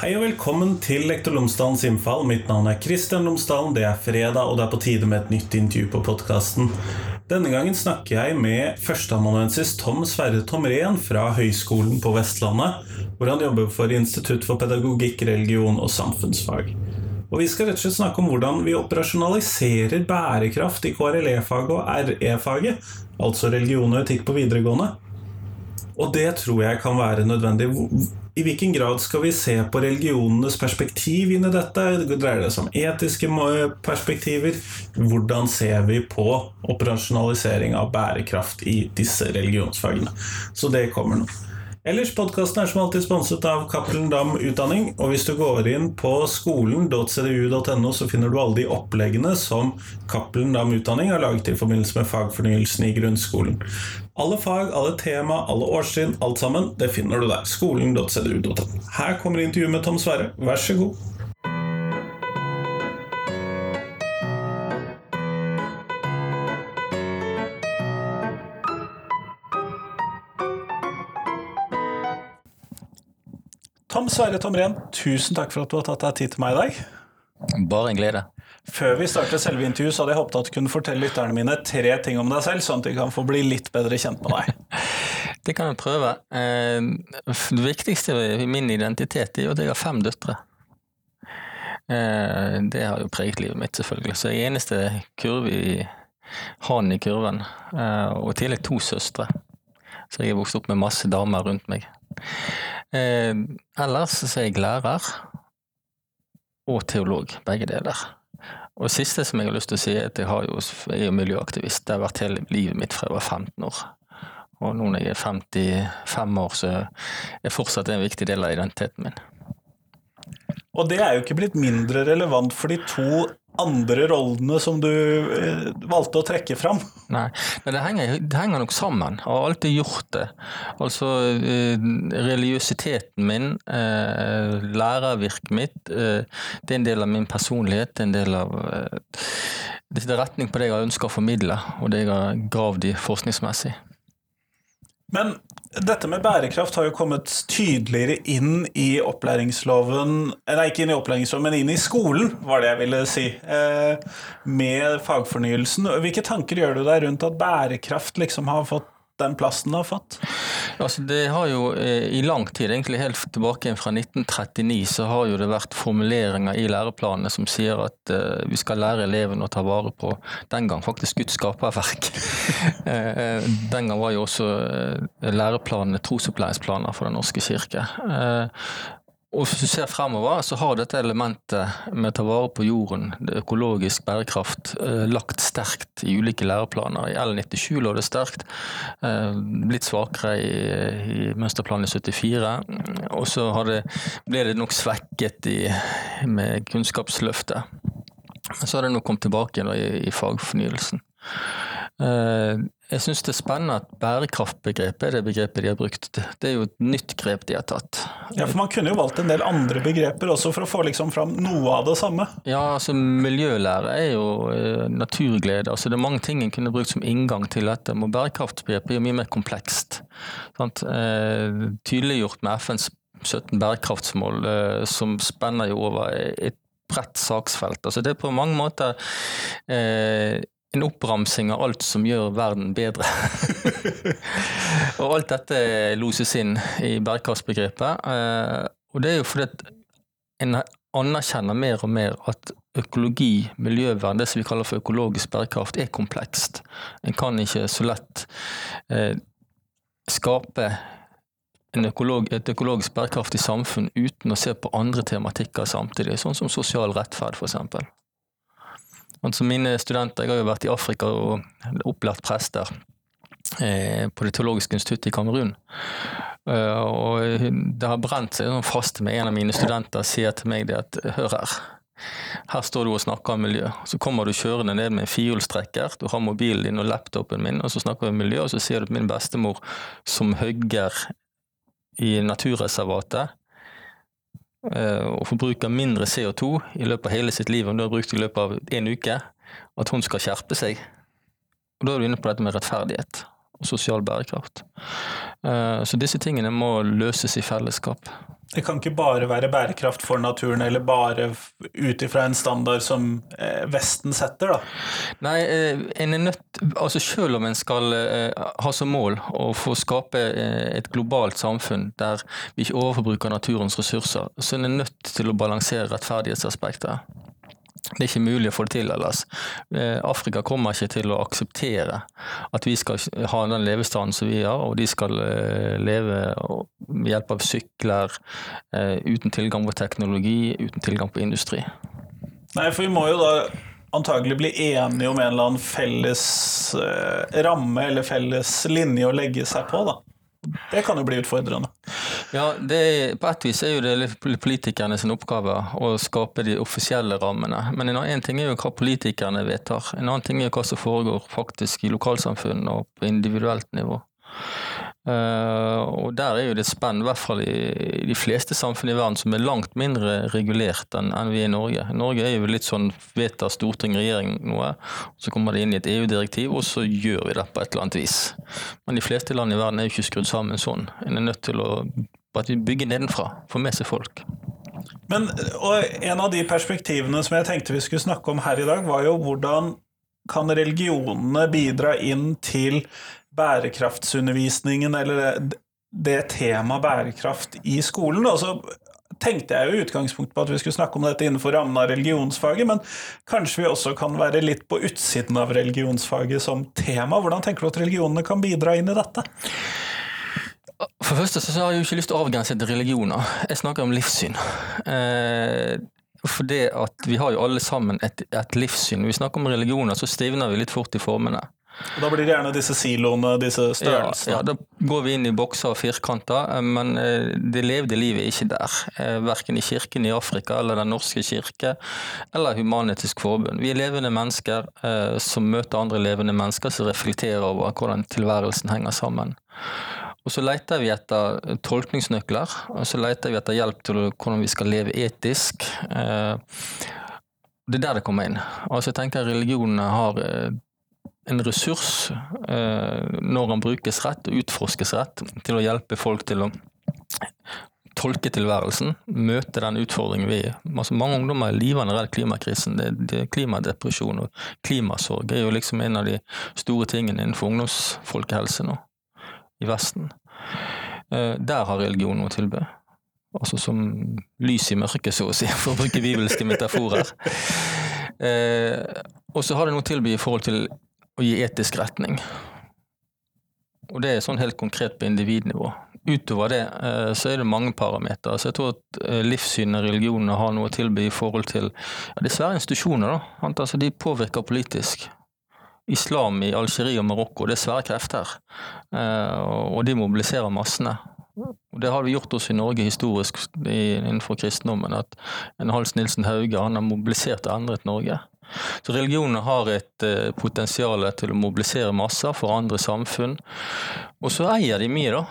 Hei og velkommen til Lektor Lomsdalens innfall. Mitt navn er Kristian Lomsdalen. Det er fredag, og det er på tide med et nytt intervju på podkasten. Denne gangen snakker jeg med førsteamanuensis Tom Sverre Tomren fra Høgskolen på Vestlandet, hvor han jobber for Institutt for pedagogikk, religion og samfunnsfag. Og Vi skal rett og slett snakke om hvordan vi operasjonaliserer bærekraft i KRLE-faget og RE-faget, altså religion og etikk på videregående. Og det tror jeg kan være nødvendig. I hvilken grad skal vi se på religionenes perspektiv inn i dette? Dreier det seg om etiske perspektiver? Hvordan ser vi på operasjonalisering av bærekraft i disse religionsfagene? Så det kommer nå. Ellers, podkasten er som alltid sponset av Cappelen Dam Utdanning. Og hvis du går inn på skolen.cdu.no, så finner du alle de oppleggene som Cappelen Dam Utdanning har laget i forbindelse med fagfornyelsen i grunnskolen. Alle fag, alle tema, alle årstrinn, alt sammen, det finner du der. Skolen.cdu.no. Her kommer intervjuet med Tom Sverre. Vær så god. Tom Sverre Tomren, tusen takk for at du har tatt deg tid til meg i dag. Bare en glede. Før vi starter selve intervjuet, så hadde jeg håpet at du kunne fortelle lytterne mine tre ting om deg selv, sånn at de kan få bli litt bedre kjent med deg. det kan jeg prøve. Eh, det viktigste i min identitet er jo at jeg har fem døtre. Eh, det har jo preget livet mitt, selvfølgelig. Så jeg er eneste kurve i han i kurven. Eh, og i tillegg to søstre. Så jeg er vokst opp med masse damer rundt meg. Ellers så er jeg lærer og teolog, begge deler. Og det siste som jeg har lyst til å si, er at jeg, jo, jeg er miljøaktivist. Det har vært hele livet mitt fra jeg var 15 år. Og nå når jeg er 55 år, så er fortsatt en viktig del av identiteten min. Og det er jo ikke blitt mindre relevant for de to andre rollene som du eh, valgte å trekke fram? Nei, men det henger, det henger nok sammen. Jeg har alltid gjort det. Altså eh, religiøsiteten min, eh, lærervirket mitt, det er en del av min personlighet. Det er en del av det er retning på det jeg ønska å formidle, og det jeg har gravd i forskningsmessig. Men dette med bærekraft har jo kommet tydeligere inn i opplæringsloven Nei, ikke inn i opplæringsloven, men inn i skolen, var det jeg ville si. Eh, med fagfornyelsen. Hvilke tanker gjør du deg rundt at bærekraft liksom har fått den plassen det har fått? Altså, det har jo eh, i lang tid, egentlig helt tilbake fra 1939, så har jo det vært formuleringer i læreplanene som sier at uh, vi skal lære elevene å ta vare på den gang faktisk Guds skaperverk. uh, den gang var jo også læreplanene trosopplæringsplaner for Den norske kirke. Og hvis du ser fremover, så har dette elementet med å ta vare på jorden, det økologisk bærekraft, eh, lagt sterkt i ulike læreplaner. I L97 lå det sterkt, blitt svakere i, i mønsterplanen i 74. Og så ble det nok svekket i, med Kunnskapsløftet. Så har det nå kommet tilbake igjen i, i fagfornyelsen. Eh, jeg syns det er spennende at bærekraftbegrepet er det begrepet de har brukt. Det er jo et nytt grep de har tatt. Ja, for Man kunne jo valgt en del andre begreper også for å få liksom fram noe av det samme. Ja, altså miljølære er jo eh, naturglede. Altså Det er mange ting en kunne brukt som inngang til dette. Men bærekraftbegrepet er jo mye mer komplekst. Sant? tydeliggjort med FNs 17 bærekraftsmål, eh, som spenner jo over et bredt saksfelt. Altså Det er på mange måter eh, en oppramsing av alt som gjør verden bedre. og alt dette loses inn i bærekraftsbegrepet. Eh, og det er jo fordi at en anerkjenner mer og mer at økologi, miljøvern, det som vi kaller for økologisk bærekraft, er komplekst. En kan ikke så lett eh, skape økolog, et økologisk bærekraftig samfunn uten å se på andre tematikker samtidig, sånn som sosial rettferd f.eks. Altså mine studenter, Jeg har jo vært i Afrika og opplært prester eh, på Det teologiske instituttet i Kamerun. Uh, og det har brent seg fast med en av mine studenter sier til meg det at hør her, her står du og snakker om miljø. Så kommer du kjørende ned med en firehjulstrekker, du har mobilen din og laptopen min, og så snakker vi om miljø, og så sier du til min bestemor som hugger i naturreservatet, og forbruker mindre CO2 i løpet av hele sitt liv enn du har brukt i løpet av en uke, at hun skal skjerpe seg. Og Da er du inne på dette med rettferdighet. Og sosial bærekraft. Eh, så disse tingene må løses i fellesskap. Det kan ikke bare være bærekraft for naturen, eller bare ut ifra en standard som eh, Vesten setter, da? Nei, eh, en er nødt Altså selv om en skal ha som mål å få skape et globalt samfunn der vi ikke overforbruker naturens ressurser, så er en nødt til å balansere rettferdighetsaspektet. Det er ikke mulig å få det til ellers. Eh, Afrika kommer ikke til å akseptere at vi skal ha den levestanden som vi har, og de skal eh, leve ved hjelp av sykler, eh, uten tilgang på teknologi, uten tilgang på industri. Nei, for vi må jo da antagelig bli enige om en eller annen felles ramme eller felles linje å legge seg på, da. Det kan jo bli utfordrende. Ja, er, På et vis er jo det politikerne sin oppgave å skape de offisielle rammene. Men en ting er jo hva politikerne vedtar. En annen ting er jo hva som foregår faktisk i lokalsamfunn og på individuelt nivå. Uh, og der er jo det spenn, i hvert fall i, de fleste samfunn i verden, som er langt mindre regulert enn, vi er i Norge. Norge er jo litt sånn vedtar storting, regjering noe, så kommer det inn i et EU-direktiv, og så gjør vi det på et eller annet vis. Men de fleste land i verden er jo ikke skrudd sammen sånn. En er nødt til å bygge nedenfra, få med seg folk. Men En av de perspektivene som jeg tenkte vi skulle snakke om her i dag, var jo hvordan kan religionene bidra inn til bærekraftsundervisningen, eller det, det temaet bærekraft i skolen. Og så tenkte jeg jo i utgangspunktet på at vi skulle snakke om dette innenfor rammen av religionsfaget, men kanskje vi også kan være litt på utsiden av religionsfaget som tema. Hvordan tenker du at religionene kan bidra inn i dette? For det første så har jeg jo ikke lyst til å avgrense til religioner. Jeg snakker om livssyn. Eh, for det at vi har jo alle sammen et, et livssyn. Når vi snakker om religioner, så stivner vi litt fort i formene. Og Da blir det gjerne disse siloene, disse størrelsene? Ja, ja, da går vi inn i bokser og firkanter, eh, men eh, det levde livet er ikke der. Eh, verken i kirken i Afrika eller Den norske kirke eller Human-Etisk Forbund. Vi er levende mennesker som møter andre levende mennesker som reflekterer over hvordan tilværelsen henger sammen. Og Så leter vi etter tolkningsnøkler, og så leter vi etter hjelp til hvordan vi skal leve etisk. Det er der det kommer inn. Altså jeg tenker Religionene har en ressurs eh, når han brukes rett og utforskes rett, til å hjelpe folk til å tolke tilværelsen, møte den utfordringen vi altså Mange ungdommer er livende redd klimakrisen. Det, det, klimadepresjon og klimasorg er jo liksom en av de store tingene innenfor ungdomsfolkehelse nå, i Vesten. Eh, der har religion noe å tilby. Altså som lys i mørket, så å si, for å bruke bibelske metaforer. Eh, og så har det noe å tilby i forhold til å gi etisk retning. Og det er sånn helt konkret på individnivå. Utover det eh, så er det mange parametere. Så jeg tror at eh, livssynet og religionene har noe å tilby i forhold til ja, er institusjoner. da. Altså, de påvirker politisk. Islam i Algerie og Marokko, det er svære krefter. Eh, og de mobiliserer massene. Og Det har vi gjort også i Norge historisk innenfor kristendommen. At en Hals Nilsen Hauge han har mobilisert og endret Norge. Så religionene har et uh, potensial til å mobilisere masser for andre samfunn. Og så eier de mye, da.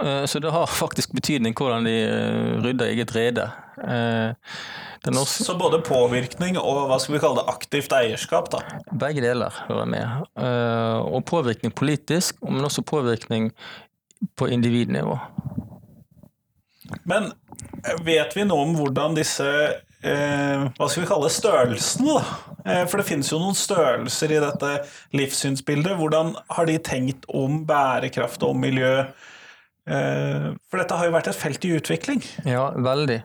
Uh, så det har faktisk betydning hvordan de uh, rydder eget rede. Så både påvirkning og hva skal vi kalle det, aktivt eierskap? da? Begge deler hører med. Og påvirkning politisk, men også påvirkning på individnivå. Men vet vi noe om hvordan disse eh, hva skal vi kalle størrelsene, da? Eh, for det finnes jo noen størrelser i dette livssynsbildet. Hvordan har de tenkt om bærekraft og miljø? Eh, for dette har jo vært et felt i utvikling. Ja, veldig.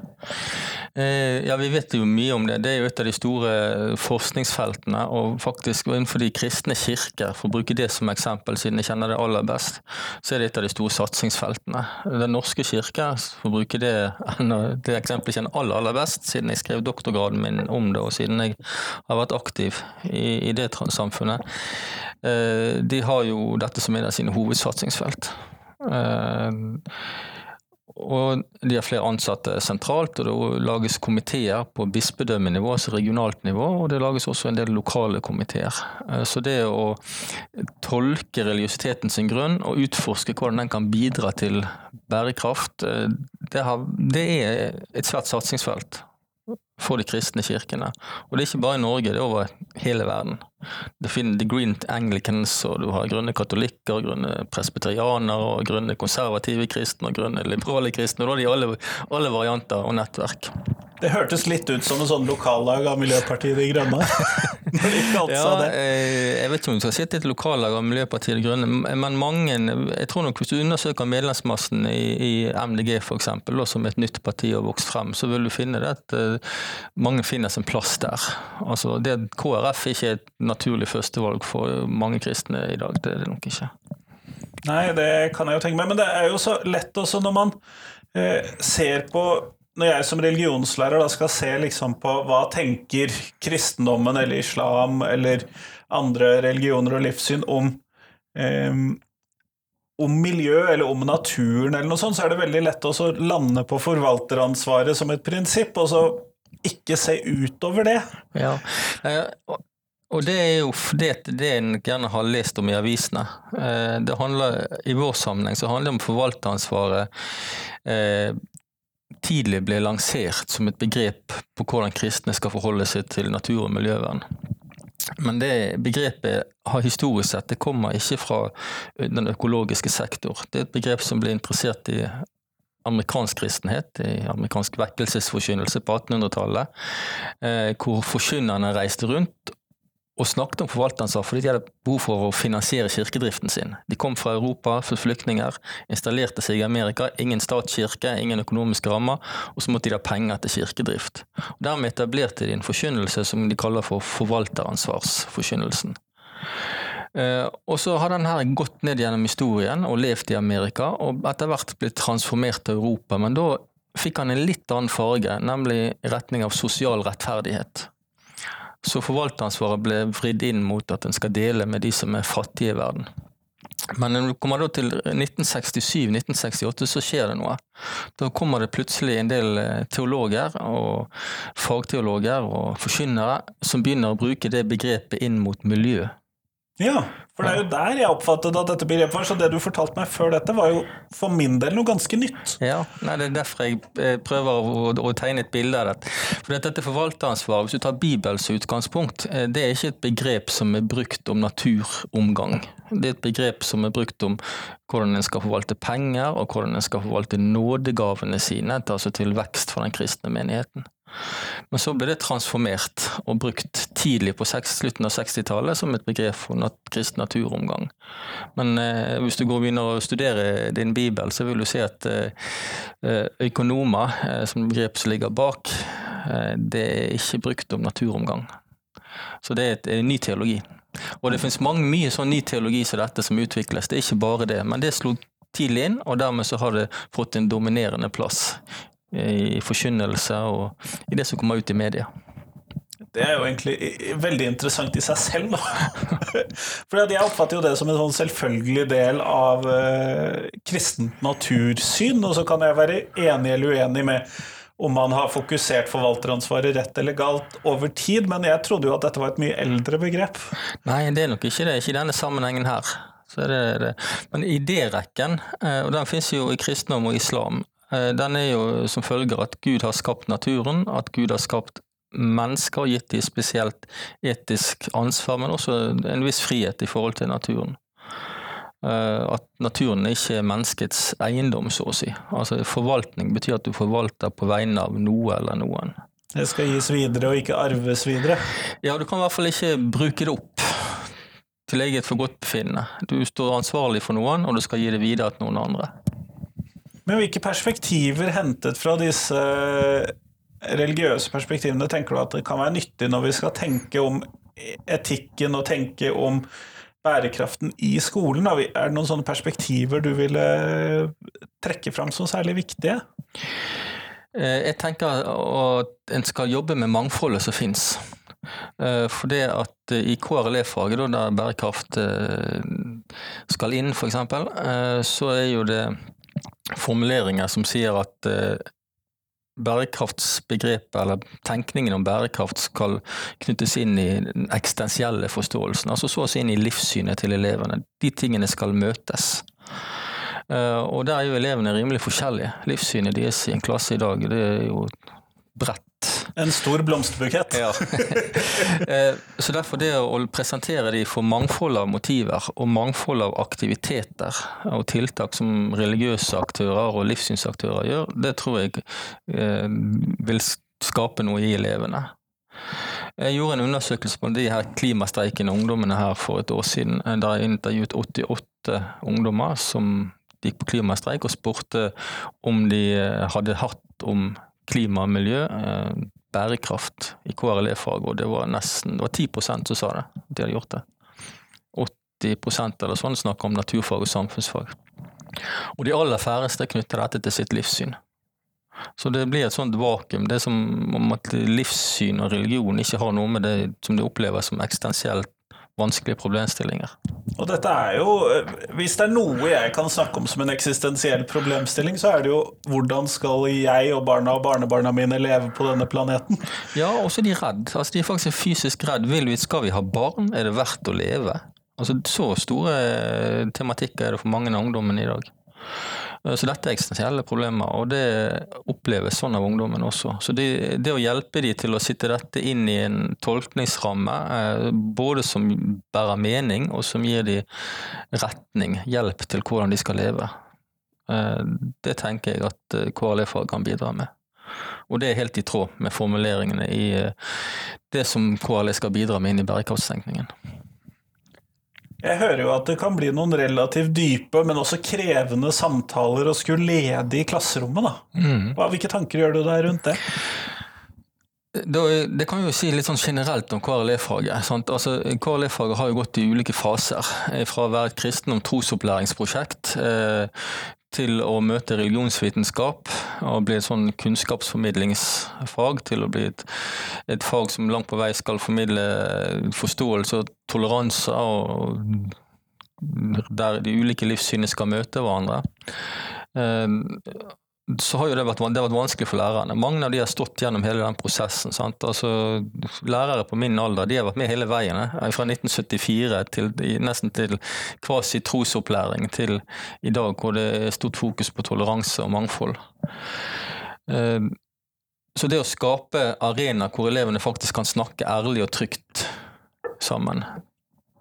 Eh, ja, Vi vet jo mye om det. Det er jo et av de store forskningsfeltene. Og faktisk innenfor de kristne kirker, for å bruke det som eksempel, siden jeg kjenner det aller best, så er det et av de store satsingsfeltene. Den norske kirke, for å bruke det, det eksempelet jeg kjenner aller, aller best, siden jeg skrev doktorgraden min om det, og siden jeg har vært aktiv i, i det samfunnet, eh, de har jo dette som en av sine hovedsatsingsfelt. Uh, og de har flere ansatte sentralt, og det lages komiteer på bispedømmenivå, altså regionalt nivå, og det lages også en del lokale komiteer. Eh, så det å tolke religiøsiteten sin grunn og utforske hvordan den kan bidra til bærekraft, eh, det, det er et svært satsingsfelt for de kristne kirkene. Og det er ikke bare i Norge, det er over hele verden. Det finner The Green Anglicans, og du har grønne katolikker, grønne presbyterianere, og grønne konservative kristne og grønne liberale kristne. og Da har de alle, alle varianter og nettverk. Det hørtes litt ut som en sånn lokallag av Miljøpartiet De Grønne. Når de kalte Ja, sa det. jeg vet ikke om du skal sitte i et lokallag av Miljøpartiet De Grønne, men mange Jeg tror nok hvis du undersøker medlemsmassen i, i MDG f.eks., som et nytt parti har vokst frem, så vil du finne det at eh, mange finner sin plass der. Altså det at KrF ikke er et naturlig førstevalg for mange kristne i dag, det er det nok ikke. Nei, det kan jeg jo tenke meg. Men det er jo så lett også når man eh, ser på Når jeg som religionslærer da skal se liksom på hva tenker kristendommen eller islam eller andre religioner og livssyn om eh, om miljø eller om naturen eller noe sånt, så er det veldig lett å lande på forvalteransvaret som et prinsipp, og så ikke se utover det. Ja, og- det er jo fordi det en gjerne har lest om i avisene. Eh, Det handler, I vår sammenheng så handler det om forvalteransvaret eh, tidlig ble lansert som et begrep på hvordan kristne skal forholde seg til natur- og miljøvern. Men det begrepet har historisk sett, det kommer ikke fra den økologiske sektor. Det er et begrep som ble interessert i amerikansk kristenhet, i amerikansk vekkelsesforkynnelse på 1800-tallet, eh, hvor forkynnerne reiste rundt og snakket om forvalteransvar fordi de hadde behov for å finansiere kirkedriften sin. De kom fra Europa som flyktninger, installerte seg i Amerika, ingen statskirke, ingen økonomiske rammer, og så måtte de ha penger til kirkedrift. Og dermed etablerte de en forkynnelse som de kaller for forvalteransvarsforkynnelsen. Eh, og så har den her gått ned gjennom historien og levd i Amerika, og etter hvert blitt transformert til Europa. Men da fikk han en litt annen farge, nemlig i retning av sosial rettferdighet. Så forvalteransvaret ble vridd inn mot at en skal dele med de som er fattige i verden. Men når du kommer til 1967-1968, så skjer det noe. Da kommer det plutselig en del eh, teologer og fagteologer og forkynnere som begynner å bruke det begrepet inn mot miljø. Ja, for det er jo der jeg oppfattet at dette begrepet var, så det du fortalte meg før dette, var jo for min del noe ganske nytt. Ja, nei, Det er derfor jeg eh, prøver å, å tegne et bilde av det. For dette forvalteransvaret, hvis du tar Bibels utgangspunkt, eh, det er ikke et begrep som er brukt om naturomgang. Det er et begrep som er brukt om hvordan en skal forvalte penger, og hvordan en skal forvalte nådegavene sine, altså til vekst for den kristne menigheten. Men så ble det transformert og brukt tidlig på slutten av 60-tallet som et begrep for nat kristen naturomgang. Men eh, hvis du går og begynner å studere din bibel, så vil du se at eh, økonomer, eh, som begrep som ligger bak, eh, det er ikke brukt om naturomgang. Så det er et, en ny teologi. Og det finnes mye sånn ny teologi som dette som utvikles. Det er ikke bare det. Men det slo tidlig inn, og dermed så har det fått en dominerende plass i forkynnelse og i det som kommer ut i media. Det er jo egentlig veldig interessant i seg selv, da. For jeg oppfatter jo det som en sånn selvfølgelig del av eh, kristent natursyn, og så kan jeg være enig eller uenig med om man har fokusert forvalteransvaret rett eller galt over tid, men jeg trodde jo at dette var et mye eldre begrep. Nei, det er nok ikke det. Ikke i denne sammenhengen her. Så er det, det. Men idérekken, og den finnes jo i kristendom og islam, den er jo som følger at Gud har skapt naturen, at Gud har skapt mennesker og gitt dem spesielt etisk ansvar, men også en viss frihet i forhold til naturen. At naturen ikke er menneskets eiendom, så å si. Altså Forvaltning betyr at du forvalter på vegne av noe eller noen. Det skal gis videre og ikke arves videre? Ja, du kan i hvert fall ikke bruke det opp til eget forgodtbefinnende. Du står ansvarlig for noen, og du skal gi det videre til noen andre. Men hvilke perspektiver hentet fra disse religiøse perspektivene tenker du at det kan være nyttig når vi skal tenke om etikken og tenke om bærekraften i skolen? Er det noen sånne perspektiver du ville trekke fram som særlig viktige? Jeg tenker at en skal jobbe med mangfoldet som fins. For det at i KRLE-faget, der bærekraft skal inn, f.eks., så er jo det formuleringer som sier at bærekraftsbegrepet, eller tenkningen om bærekraft, skal knyttes inn i den eksistensielle forståelsen. Altså så å si inn i livssynet til elevene. De tingene skal møtes. Og der er jo elevene rimelig forskjellige. Livssynet deres i en klasse i dag det er jo bredt bukett. En stor blomsterbukett. Ja. Eh, så derfor det å presentere de for mangfold av motiver og mangfold av aktiviteter og tiltak som religiøse aktører og livssynsaktører gjør, det tror jeg eh, vil skape noe i elevene. Jeg gjorde en undersøkelse på de her klimastreikende ungdommene her for et år siden. Eh, der jeg intervjuet 88 ungdommer som gikk på klimastreik, og spurte om de hadde hatt om klima og miljø bærekraft i KRLE-fag, og det var nesten det var 10 som sa det. De hadde gjort det. 80% eller sånn snakker om naturfag og samfunnsfag. Og de aller færreste knytter dette til sitt livssyn. Så det blir et sånt vakuum. Det er som om at livssyn og religion ikke har noe med det som de opplever som eksistensielt vanskelige problemstillinger. Og dette er jo, Hvis det er noe jeg kan snakke om som en eksistensiell problemstilling, så er det jo hvordan skal jeg og barna og barnebarna mine leve på denne planeten? Ja, og så er de redd. Altså, de er faktisk fysisk redd. Vil vi, skal vi ha barn? Er det verdt å leve? Altså, Så store tematikker er det for mange av ungdommene i dag. Eh, så dette er eksistensielle problemer, og det oppleves sånn av ungdommen også. Så det, det, å hjelpe dem til å sitte dette inn i en tolkningsramme, eh, både som bærer mening og som gir dem retning, hjelp til hvordan de skal leve, eh, det tenker jeg at KRLE-fag kan bidra med. Og det er helt i tråd med formuleringene i det som KRLE skal bidra med inn i bærekraftstenkningen. Jeg hører jo at det kan bli noen relativt dype, men også krevende samtaler å skulle lede i klasserommet. da. Mm. Hvilke tanker gjør du deg rundt det? Det kan vi jo si litt sånn generelt om KRLE-faget. Altså, KRLE-faget har jo gått i ulike faser. Fra å være et kristendom trosopplæringsprosjekt eh, til å møte religionsvitenskap og bli et sånn kunnskapsformidlingsfag, til å bli et, et, fag som langt på vei skal formidle forståelse og toleranse, og der de ulike livssynene skal møte hverandre. Så har jo det vært, det vært vanskelig for lærerne. Mange av de har stått gjennom hele den prosessen. Altså, lærere på min alder de har vært med hele veien. Eh, fra 1974 til nesten til kvasi-trosopplæring til i dag, hvor det er stort fokus på toleranse og mangfold. Eh, så det å skape arenaer hvor elevene faktisk kan snakke ærlig og trygt sammen,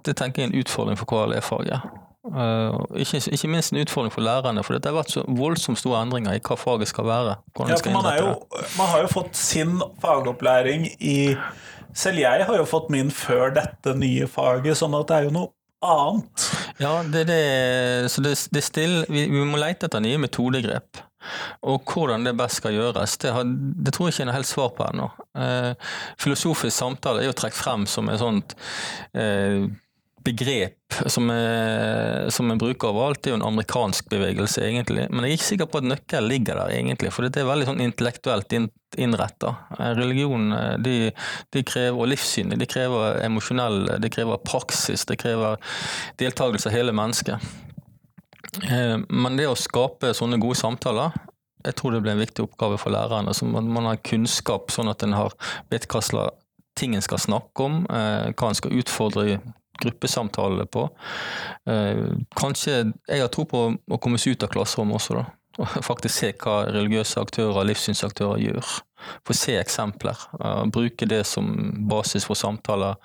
det tenker jeg er en utfordring for KRLE-faget. Uh, ikke, ikke, minst en utfordring for lærerne, for det har vært så voldsomt store endringer i hva faget skal være. Ja, for man, jo, man, har jo fått sin fagopplæring i Selv jeg har jo fått min før dette nye faget, sånn at det er jo noe annet. Ja, det, det, så det, det still, vi, vi, må lete etter nye metodegrep. Og hvordan det best skal gjøres, det, har, det tror jeg ikke er noe helt svar på ennå. Uh, filosofisk samtale er jo trukket frem som et sånt uh, begrep som er, som en bruker overalt, det er jo en amerikansk bevegelse, egentlig. Men jeg er ikke sikker på at nøkkelen ligger der, egentlig. For det er veldig sånn intellektuelt innretta. Religion de, de krever, og livssynet de krever emosjonell, det krever praksis, det krever deltakelse av hele mennesket. Eh, men det å skape sånne gode samtaler jeg tror det blir en viktig oppgave for lærerne. så Man har kunnskap, sånn at en vet hva slags ting en skal snakke om, eh, hva en skal utfordre gruppesamtale på. Eh, kanskje Jeg har tro på å komme seg ut av klasserommet også, da. Og faktisk se hva religiøse aktører livssynsaktører gjør. Få se eksempler. Bruke det som basis for samtaler.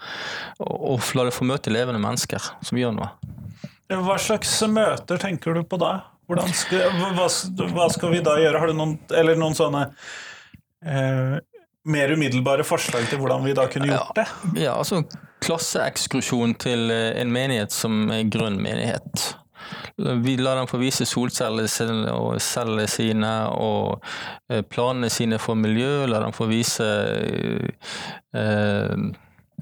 Og la det få møte levende mennesker som gjør noe. Hva slags møter tenker du på da? Skal, hva, hva, skal vi da gjøre? Har du noen, noen sånne eh, mer umiddelbare forslag til hvordan vi da kunne gjort det? Ja, ja altså klasseekskursjon til eh, en menighet som er grønn menighet. Vi lar dem få vise solcellene og cellene sine og eh, planene sine for miljø. La dem få vise eh,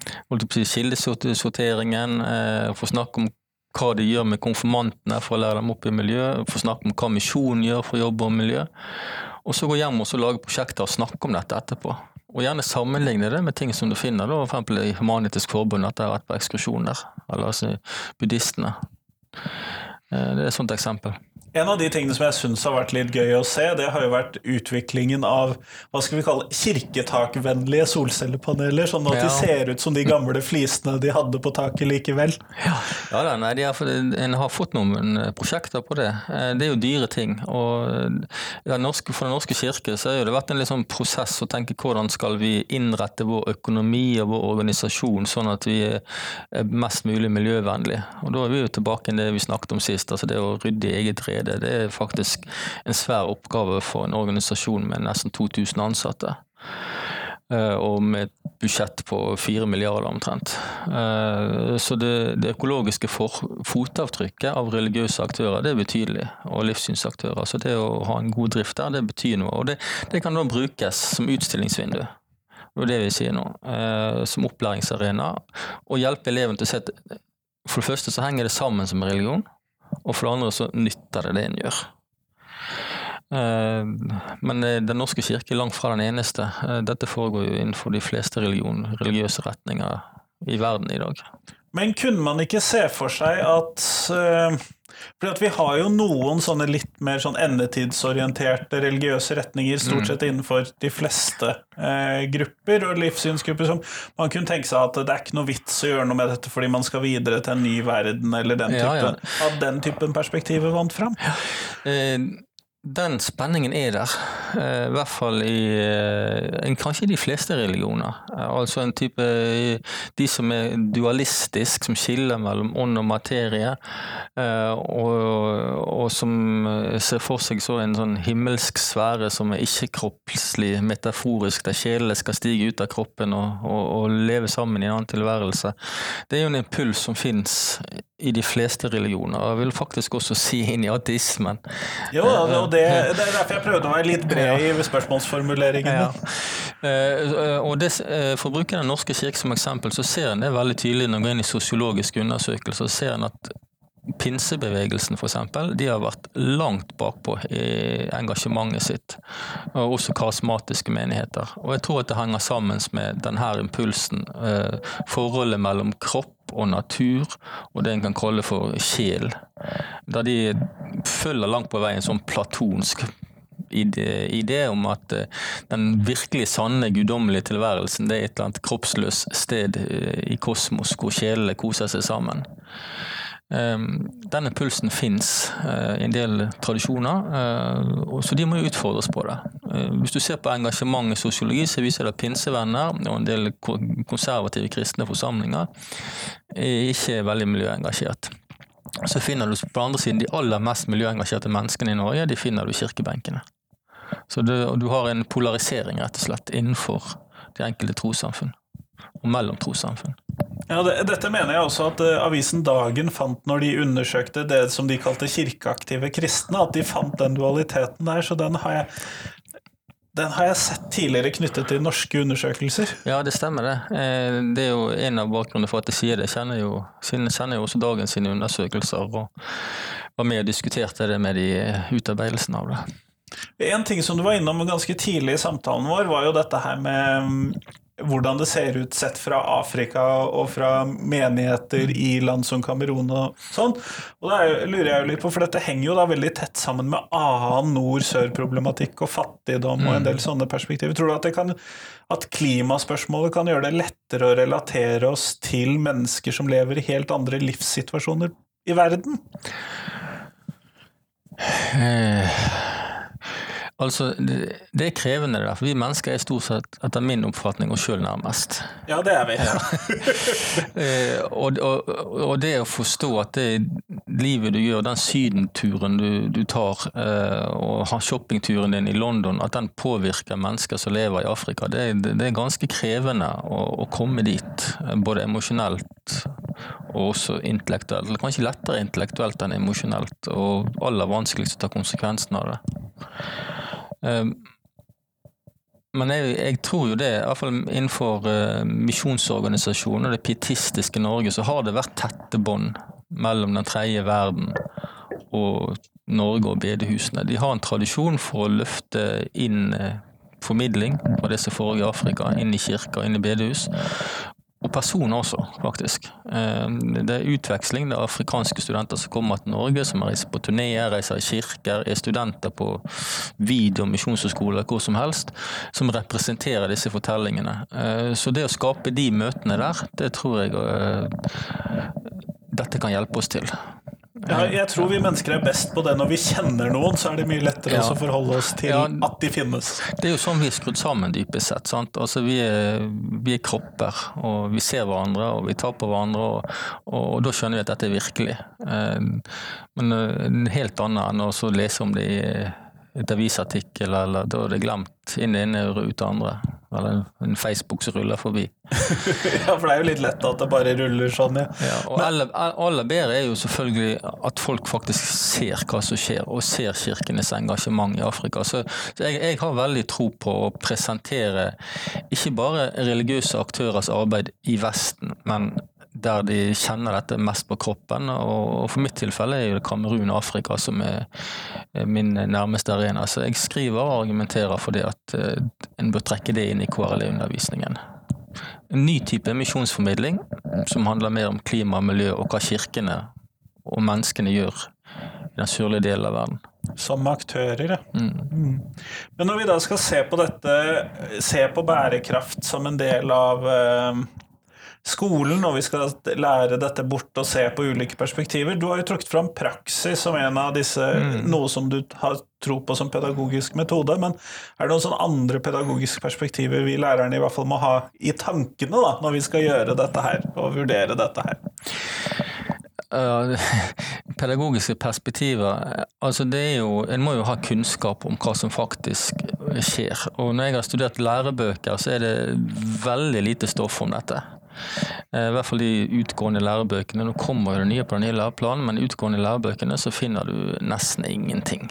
kildesorteringen. Eh, få snakke om hva de gjør med konfirmantene for å lære dem opp i miljø. Få snakke om hva misjonen gjør for å jobbe om miljø. Og så gå hjem og lage prosjekter og snakke om dette etterpå. Og gjerne sammenligne det med ting som du finner da, f.eks. i Humanitisk Forbund, at det har vært på ekskursjon der. Eller altså buddhistene. Eh, det er et sånt eksempel. En av de tingene som jeg syns har vært litt gøy å se, det har jo vært utviklingen av hva skal vi kalle kirketakvennlige solcellepaneler, sånn at Ja. de ser ut som de gamle flisene de hadde på taket likevel. Ja da, nei, de har, En har fått noen eh, prosjekter på det. Eh, Det er jo dyre ting. og norske, For Den norske kirke så har det vært en litt sånn prosess å tenke hvordan skal vi innrette vår økonomi og vår organisasjon sånn at vi er mest mulig miljøvennlige. Og Da er vi jo tilbake til det vi snakket om sist. altså Det å rydde i eget rede. Det er faktisk en svær oppgave for en organisasjon med nesten 2000 ansatte. Eh, og med et budsjett på fire milliarder omtrent. Eh, Så det, det økologiske fotavtrykket av religiøse aktører det er betydelig, og livssynsaktører. Så det å ha en god drift der, det betyr noe. Og det, det kan da brukes som utstillingsvindu. Det er det vi sier nå. eh, Som opplæringsarena. Og hjelpe eleven til å se at for det første så henger det sammen som religion, og for det andre så nytter det det en gjør. Eh, Men eh, Den norske kirke er langt fra den eneste. Eh, Dette foregår jo innenfor de fleste religion, religiøse retninger i verden i dag. Men kunne man ikke se for seg at For at vi har jo noen sånne litt mer sånn endetidsorienterte religiøse retninger, stort sett innenfor de fleste eh, grupper og livssynsgrupper, som man kunne tenke seg at det er ikke noe vits å gjøre noe med dette fordi man skal videre til en ny verden, eller den typen, ja. at den typen perspektiver vant fram. Eh, Den spenningen er der, eh, i hvert fall i eh, kanskje de fleste religioner. Eh, Altså en type De som er dualistisk, som skiller mellom ånd og materie, og, og som ser for seg så en sånn himmelsk sfære som er ikke-kroppslig, metaforisk, der sjelene skal stige ut av kroppen og, og, og leve sammen i en annen tilværelse. Det er jo en impuls som fins i de fleste religioner, og jeg vil faktisk også si inn i ateismen. Jo, og det, det er derfor jeg prøvde å være litt bred i spørsmålsformuleringene. Ja. Eh, og det, eh, For å bruke Den norske kirke som eksempel, så ser en det veldig tydelig når en går inn i sosiologiske undersøkelser. så ser en at Pinsebevegelsen for eksempel, de har vært langt bakpå i engasjementet sitt. Og også karismatiske menigheter. Og jeg tror at det henger sammen med denne impulsen. eh, Forholdet mellom kropp og natur, og det en kan kalle for sjel. Der de følger langt på vei en sånn platonsk idé, om at eh, den virkelig sanne guddommelige tilværelsen det er et eller annet kroppsløst sted eh, i kosmos hvor sjelene koser seg sammen. Um, Denne pulsen fins uh, i en del tradisjoner, så de må jo utfordres på det. Uh, hvis du ser på engasjement i sosiologi, så viser det at pinsevenner og en del konservative kristne forsamlinger er ikke veldig miljøengasjert. Så finner du på andre siden de aller mest miljøengasjerte menneskene i Norge, de finner du i kirkebenkene. Så det, du har en polarisering rett og slett innenfor de enkelte trossamfunn, og mellom trossamfunn. Ja, det, dette mener jeg også at uh, avisen Dagen fant når de undersøkte det som de kalte kirkeaktive kristne, at de fant den dualiteten der, så den har jeg den har jeg sett tidligere knyttet til norske undersøkelser. Ja, det stemmer det. Eh, Det er jo en av bakgrunnene for at jeg sier det. Jeg kjenner jo, kjenner jo også dagens sine undersøkelser og var med og diskuterte det med de eh, utarbeidelsen av det. En ting som du var innom ganske tidlig i samtalen vår, var jo dette her med mm, hvordan det ser ut sett fra Afrika og fra menigheter i land som Kamerun og sånn. Og da er lurer jeg jo litt på, for dette henger jo da veldig tett sammen med annen nord-sør-problematikk og fattigdom og en del sånne perspektiver. Tror du at, det kan, at klimaspørsmålet kan gjøre det lettere å relatere oss til mennesker som lever i helt andre livssituasjoner i verden? Eh, Altså, det, er krevende, det der, for vi mennesker er stort sett, etter min oppfatning, oss sjøl nærmest. Ja, det er vi. Eh, og, og, og det å forstå at det livet du gjør, den sydenturen du, du tar, eh, og shoppingturen din i London, at den påvirker mennesker som lever i Afrika, det, det er ganske krevende å, å komme dit. eh, Både emosjonelt og også intellektuelt. Eller kanskje lettere intellektuelt enn emosjonelt, og aller vanskeligst å ta konsekvensen av det. Eh, men jeg, jeg tror jo det, i hvert fall innenfor uh, misjonsorganisasjonen og det pietistiske Norge, så har det vært tette bånd mellom den tredje verden og Norge og bedehusene. De har en tradisjon for å løfte inn eh, formidling fra det som foregår i Afrika, inn i kirker, inn i bedehus. Og personer også, faktisk. Eh, det er utveksling. Det er afrikanske studenter som kommer til Norge, som reiser på turneer, reiser i kirker, er studenter på video- og misjonshøyskoler, hvor som helst, som representerer disse fortellingene. Eh, så det å skape de møtene der, det tror jeg dette kan hjelpe oss til. Ja, jeg tror vi mennesker er best på det når vi kjenner noen, så er det mye lettere ja. å forholde oss til ja, at de finnes. Det er jo sånn vi er skrudd sammen, dypest sett. Altså, vi, er, vi, er, kropper, og vi ser hverandre, og vi tar på hverandre, og, og, og da skjønner vi at dette er virkelig. Eh, men eh, en helt annet enn å lese om det i et avisartikkel, eller da er det glemt inn i ene det andre. Eller en Facebook som ruller forbi. ja, for det er jo litt lett at det bare ruller sånn, ja. ja og aller, aller bedre er jo selvfølgelig at folk faktisk ser hva som skjer, og ser kirkenes engasjement i Afrika. Så, så jeg, jeg, har veldig tro på å presentere ikke bare religiøse aktørers arbeid i Vesten, men der de kjenner dette mest på kroppen. Og for mitt tilfelle er det Kamerun og Afrika som er min nærmeste arena. Så jeg skriver og argumenterer for det at eh, en bør trekke det inn i KRLE-undervisningen. En ny type misjonsformidling som handler mer om klima og miljø og hva kirkene og menneskene gjør i den sørlige delen av verden. Som aktører, ja. Mm. Mm. Men når vi da skal se på dette, se på bærekraft som en del av eh, skolen, og vi skal lære dette bort og se på ulike perspektiver. Du har jo trukket fram praksis som en av disse, mm. noe som du har tro på som pedagogisk metode. Men er det noen sånne andre pedagogiske perspektiver vi lærerne i hvert fall må ha i tankene da, når vi skal gjøre dette her og vurdere dette her? Uh, pedagogiske perspektiver altså det er jo, En må jo ha kunnskap om hva som faktisk skjer. Og Når jeg har studert lærebøker, så er det veldig lite stoff om dette. Eh, I hvert fall de utgående lærebøkene. Nå kommer jo det nye på den nye læreplanen, men utgående lærebøkene så finner du nesten ingenting.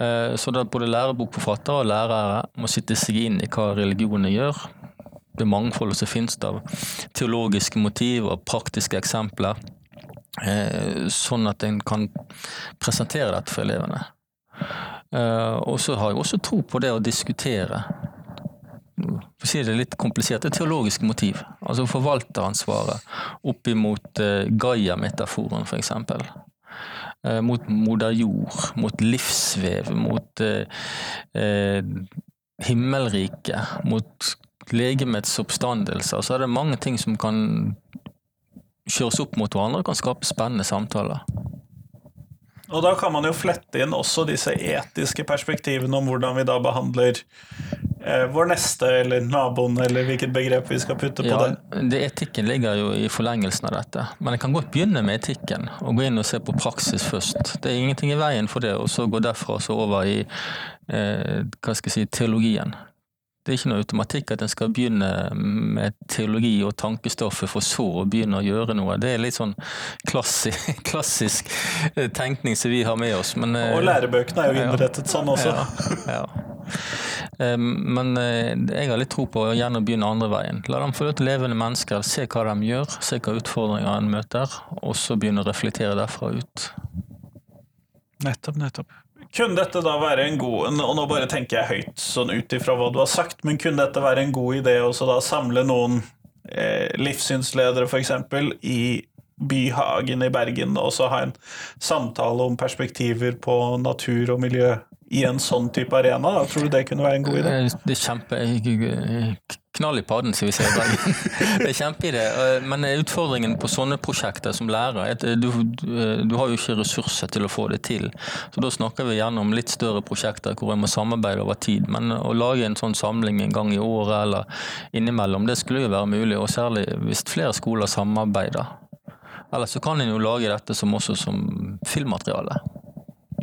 Eh, så da både lærebokforfattere og lærere må sitte seg inn i hva religionene gjør. Det mangfoldet som finnes av teologiske motiv og praktiske eksempler. Eh, sånn at en kan presentere dette for elevene. Og så har jeg også tro på det å diskutere for å si det litt komplisert, et teologisk motiv. Altså forvalteransvaret opp imot uh, Gaia-metaforen, f.eks. Uh, mot moder jord, mot livsvev, mot uh, uh, himmelriket, mot legemets oppstandelse. Så er det mange ting som kan kjøres opp mot hverandre og kan skape spennende samtaler. Og da kan man jo flette inn også disse etiske perspektivene om hvordan vi da behandler eh, vår neste eller naboen, eller hvilket begrep vi skal putte på ja, det. det. Etikken ligger jo i forlengelsen av dette. Men jeg kan godt begynne med etikken, og gå inn og se på praksis først. Det er ingenting i veien for det, og så gå derfra så over i eh, hva skal jeg si, teologien. Det er ikke noe automatikk at en skal begynne med teologi og tankestoffet for så å begynne å gjøre noe. Det er litt sånn klassisk, klassisk eh, tenkning som vi har med oss. Men, og lærebøkene er jo innrettet ja, sånn også. Ja, ja. Men eh, jeg har litt tro på å gjerne begynne andre veien. La dem få lov til levende mennesker, se hva de gjør, se hva utfordringer en møter, og så begynne å reflektere derfra ut. Nettopp, nettopp. Kunne dette da være en god Og nå bare tenker jeg høyt sånn ut ifra hva du har sagt, men kunne dette være en god idé å samle noen eh, livssynsledere f.eks. i Byhagen i Bergen, og så ha en samtale om perspektiver på natur og miljø i en sånn type arena? Da? Tror du det kunne være en god idé? Eh, det er kjempe knall i padden, som vi sier i Bergen. det er kjempeidé. Eh, men utfordringen på sånne prosjekter som lærer, er at eh, du, du, har jo ikke ressurser til å få det til. Så da snakker vi gjerne om litt større prosjekter hvor en må samarbeide over tid. Men å lage en sånn samling en gang i året eller innimellom, det skulle jo være mulig. Og særlig hvis flere skoler samarbeider. Eller så kan en jo lage dette som også som filmmateriale.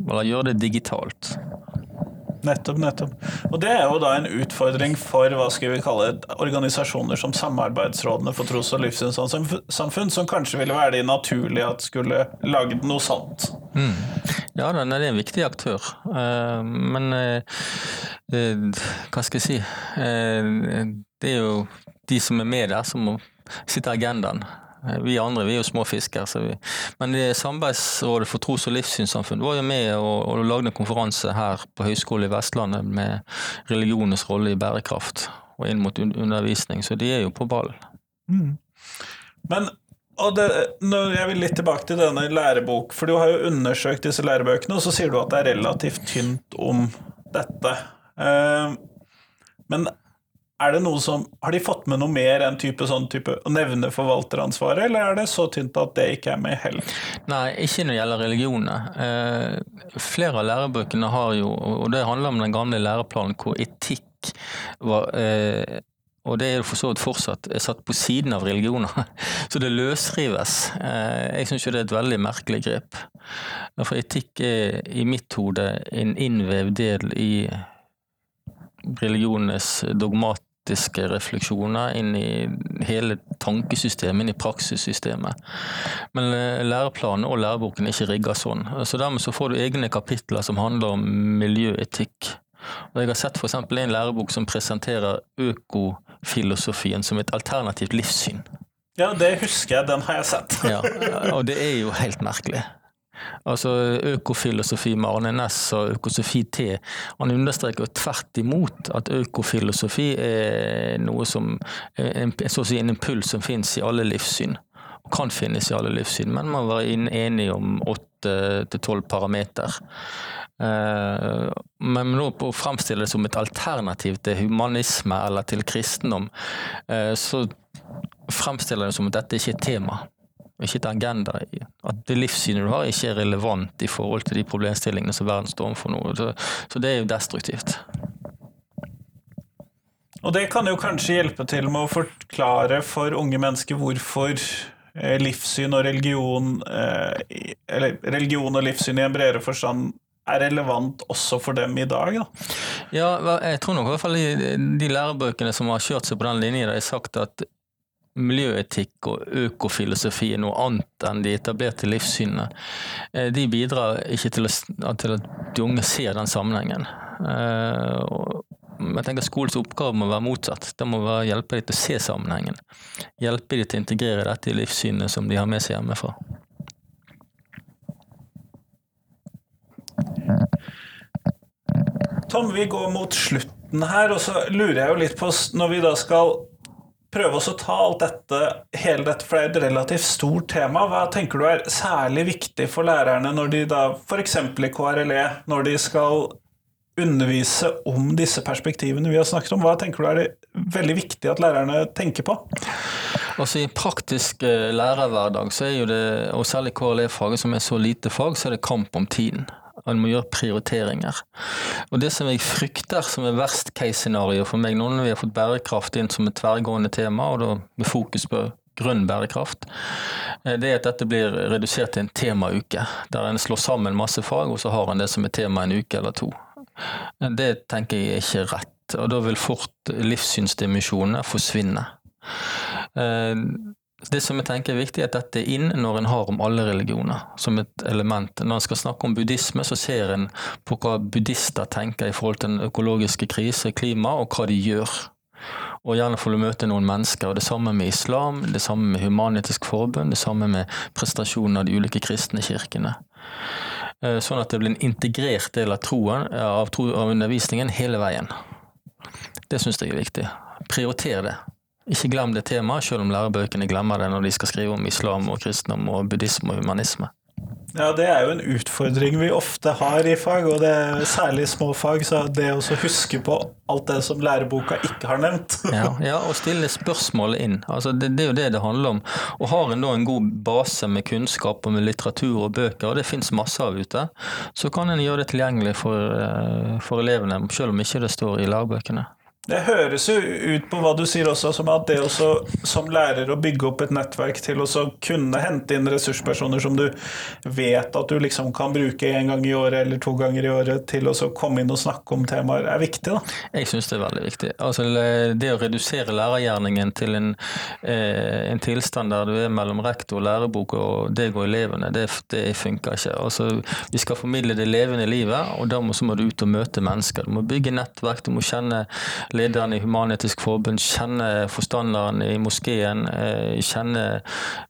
Eller gjøre det digitalt. Nettopp, nettopp. Og det er jo da en utfordring for hva skal vi kalle organisasjoner som Samarbeidsrådene for tros- og livssynssamfunn, som kanskje ville være de naturlige at skulle lagd noe sånt. Mm. Ja, den er en viktig aktør. Uh, men uh, uh, hva skal jeg si Det er jo de som er med der, som må sitte agendaen. Vi andre vi er jo små fisker. Men Samarbeidsrådet for tros- og livssynssamfunn var jo med og, og lagde en konferanse her på Høgskolen i Vestlandet med religionens rolle i bærekraft og inn mot undervisning, så de er jo på ball. Mm. Men og det, jeg vil litt tilbake til denne lærebok, for du har jo undersøkt disse lærebøkene, og så sier du at det er relativt tynt om dette. Uh, men er det noe som, Har de fått med noe mer enn type, sånn type, å nevne forvalteransvaret, eller er det så tynt at det ikke er med heller? Nei, ikke når det gjelder religioner. Eh, flere av lærebøkene har jo, og det handler om den gamle læreplanen hvor etikk var eh, og det er jo for så vidt fortsatt satt på siden av religioner. Så det løsrives. Eh, jeg syns jo det er et veldig merkelig grep. For etikk er i mitt hode en innvevd del i religionenes dogmatiske refleksjoner inn i hele tankesystemet, inn i praksissystemet. Men eh, læreplanen og læreboken er ikke rigga sånn. Så dermed så får du egne kapitler som handler om miljøetikk. Og jeg har sett f.eks. en lærebok som presenterer økofilosofien som et alternativt livssyn. Ja, det husker jeg. Den har jeg sett. ja, Og det er jo helt merkelig. Altså Økofilosofi med Arne Næss og Økosofi T. Han understreker tvert imot at økofilosofi er noe som en, si en impuls som finnes i alle livssyn. Og kan finnes i alle livssyn, men man var enig om åtte til tolv parameter. Eh, men nå på å fremstille det som et alternativ til humanisme eller til kristendom, eh, så fremstiller det som at dette ikke er tema ikke et agenda. At det livssynet du har, ikke er relevant i forhold til de problemstillingene som verden står overfor nå. Så, så, det er jo destruktivt. Og det kan jo kanskje hjelpe til med å forklare for unge mennesker hvorfor eh, livssyn og religion, eh, eller religion og livssyn i en bredere forstand, er relevant også for dem i dag? Da? Ja, jeg tror nok i hvert fall de lærebøkene som har kjørt seg på den linjen, har sagt at miljøetikk og økofilosofi er noe annet enn de etablerte livssynene. Eh, de bidrar ikke til, å, til at de unge ser den sammenhengen. Eh, jeg tenker Skolens oppgave må være motsatt. Det må være hjelpe dem til å se sammenhengen. Hjelpe dem til å integrere dette i livssynet som de har med seg hjemmefra. Tom, vi går mot slutten her, og så lurer jeg jo litt på når vi da skal prøve oss å ta alt dette, hele dette, for det er et relativt stort tema. Hva tenker du er særlig viktig for lærerne når de da, f.eks. i KRLE, når de skal undervise om disse perspektivene vi har snakket om? Hva tenker du er det veldig viktig at lærerne tenker på? Altså I praktisk eh, lærerhverdag, så er jo det, og særlig KRLE-faget som er så lite fag, så er det kamp om tiden man må gjøre prioriteringer. Og Det som jeg frykter som er verst case-scenario for meg, nå når vi har fått bærekraft inn som et tverrgående tema, og da med fokus på grønn bærekraft, eh, det er at dette blir redusert til en temauke. Der en slår sammen masse fag, og så har en det som er tema en uke eller to. Det tenker jeg er ikke rett, og da vil fort livssynsdimensjonene forsvinne. Eh, det som jeg tenker er viktig, er at dette er inn når en har om alle religioner som et element. Når en skal snakke om buddhisme, så ser en på hva buddhister tenker i forhold til den økologiske krise, klima, og hva de gjør. Og gjerne får du møte noen mennesker. og Det samme med islam, det samme med Human-Etisk Forbund, det samme med prestasjonen av de ulike kristne kirkene. Eh, sånn at det blir en integrert del av troen, av, tro, av undervisningen hele veien. Det syns jeg er viktig. Prioritere det. Ikke glem det temaet, selv om lærebøkene glemmer det når de skal skrive om islam og kristendom og buddhisme og humanisme. Ja, det er jo en utfordring vi ofte har i fag, og det er særlig små fag. Så det å huske på alt det som læreboka ikke har nevnt. ja, ja, og stille spørsmålet inn. Altså, det, det, er jo det det handler om. Og har en da en god base med kunnskap og med litteratur og bøker, og det fins masse av ute, så kan en gjøre det tilgjengelig for, eh, for elevene, selv om ikke det står i lærebøkene. Det høres jo ut på hva du sier også, som at det også som lærer å bygge opp et nettverk til å kunne hente inn ressurspersoner som du vet at du liksom kan bruke en gang i året eller to ganger i året til å komme inn og snakke om temaer, er viktig, da? Jeg syns det er veldig viktig. Altså, det å redusere lærergjerningen til en, eh, en, tilstand der du er mellom rektor, lærebok og deg og elevene, det, det funker ikke. Altså, vi skal formidle det levende livet, og da må, må du ut og møte mennesker. Du må bygge nettverk, du må kjenne lederen i Human-Etisk Forbund, kjenner forstanderen i moskeen, eh, kjenner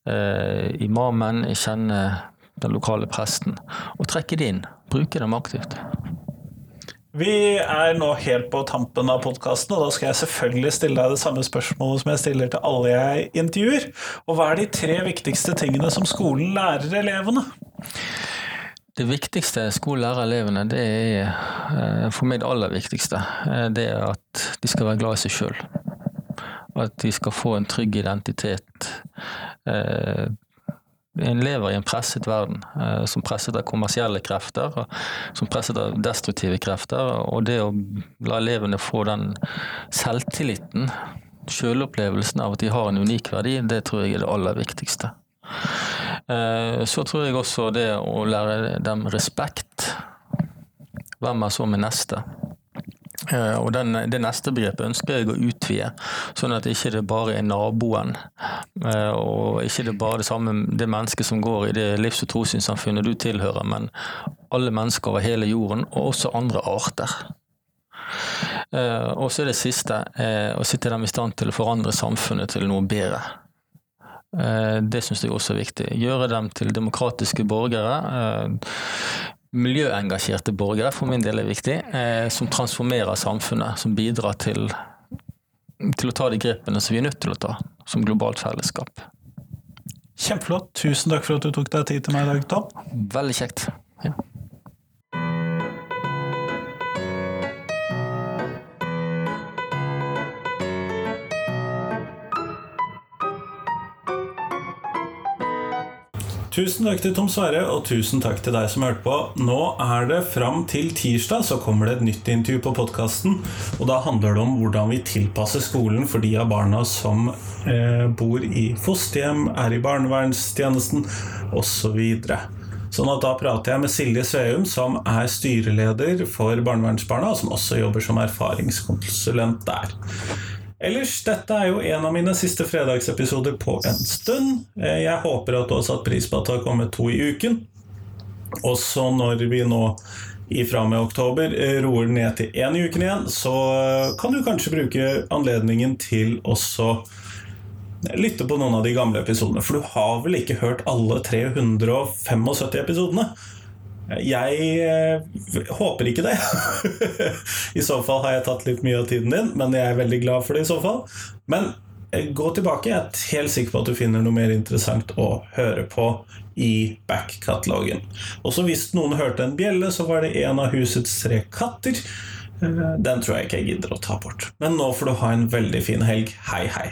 eh, imamen, kjenner den lokale presten. Og trekke det inn. Bruke dem aktivt. Vi er nå helt på tampen av podkasten, og da skal jeg selvfølgelig stille deg det samme spørsmålet som jeg stiller til alle jeg intervjuer. Og hva er de tre viktigste tingene som skolen lærer elevene? Det viktigste skolen lærer elevene, det er eh, for meg det aller viktigste. Eh, det er at de skal være glad i seg sjøl. At de skal få en trygg identitet. Eh, en lever i en presset verden, som presset av kommersielle krefter, som presset av destruktive krefter. Og det å la elevene få den selvtilliten, selvopplevelsen av at de har en unik verdi, det tror jeg er det aller viktigste. Eh, så tror jeg også det å lære dem respekt. Hvem er så med neste? Eh, og den, Det neste begrepet ønsker jeg å utvide, sånn at ikke det bare er naboen. Eh, og ikke det bare det samme det mennesket som går i det livs- og trossynssamfunnet du tilhører, men alle mennesker over hele jorden, og også andre arter. Og så er det siste å sitte dem i stand til å forandre samfunnet til noe bedre. Det syns jeg også er viktig. Gjøre dem til demokratiske borgere miljøengasjerte borgere, for min del er viktig, eh, som transformerer samfunnet. Som bidrar til, til å ta de grepene som vi er nødt til å ta som globalt fellesskap. Kjempeflott. Tusen takk for at du tok deg tid til meg i dag, Tom. Veldig kjekt. Ja. Tusen takk til Tom Sverre, og tusen takk til deg som hørte på. Nå er det fram til tirsdag, så kommer det et nytt intervju på podkasten. Og da handler det om hvordan vi tilpasser skolen for de av barna som eh, bor i fosterhjem, er i barnevernstjenesten osv. Så sånn at da prater jeg med Silje Sveum, som er styreleder for Barnevernsbarna, og som også jobber som erfaringskonsulent der. Ellers, dette er jo en av mine siste fredagsepisoder på en stund. Eh, jeg håper at du har satt pris på at det har kommet to i uken. Også når vi nå ifra med oktober eh, roer ned til én i uken igjen, så kan du kanskje bruke anledningen til også lytte på noen av de gamle episodene. For du har vel ikke hørt alle 375 episodene? Jeg eh, håper ikke det. I så fall har jeg tatt litt mye av tiden din, men jeg er veldig glad for det i så fall. Men eh, gå tilbake. Jeg er helt sikker på at du finner noe mer interessant å høre på i back-katalogen. Også hvis noen hørte en bjelle, så var det en av husets tre katter. Eh, den tror jeg ikke jeg gidder å ta bort. Men nå får du ha en veldig fin helg. Hei, hei.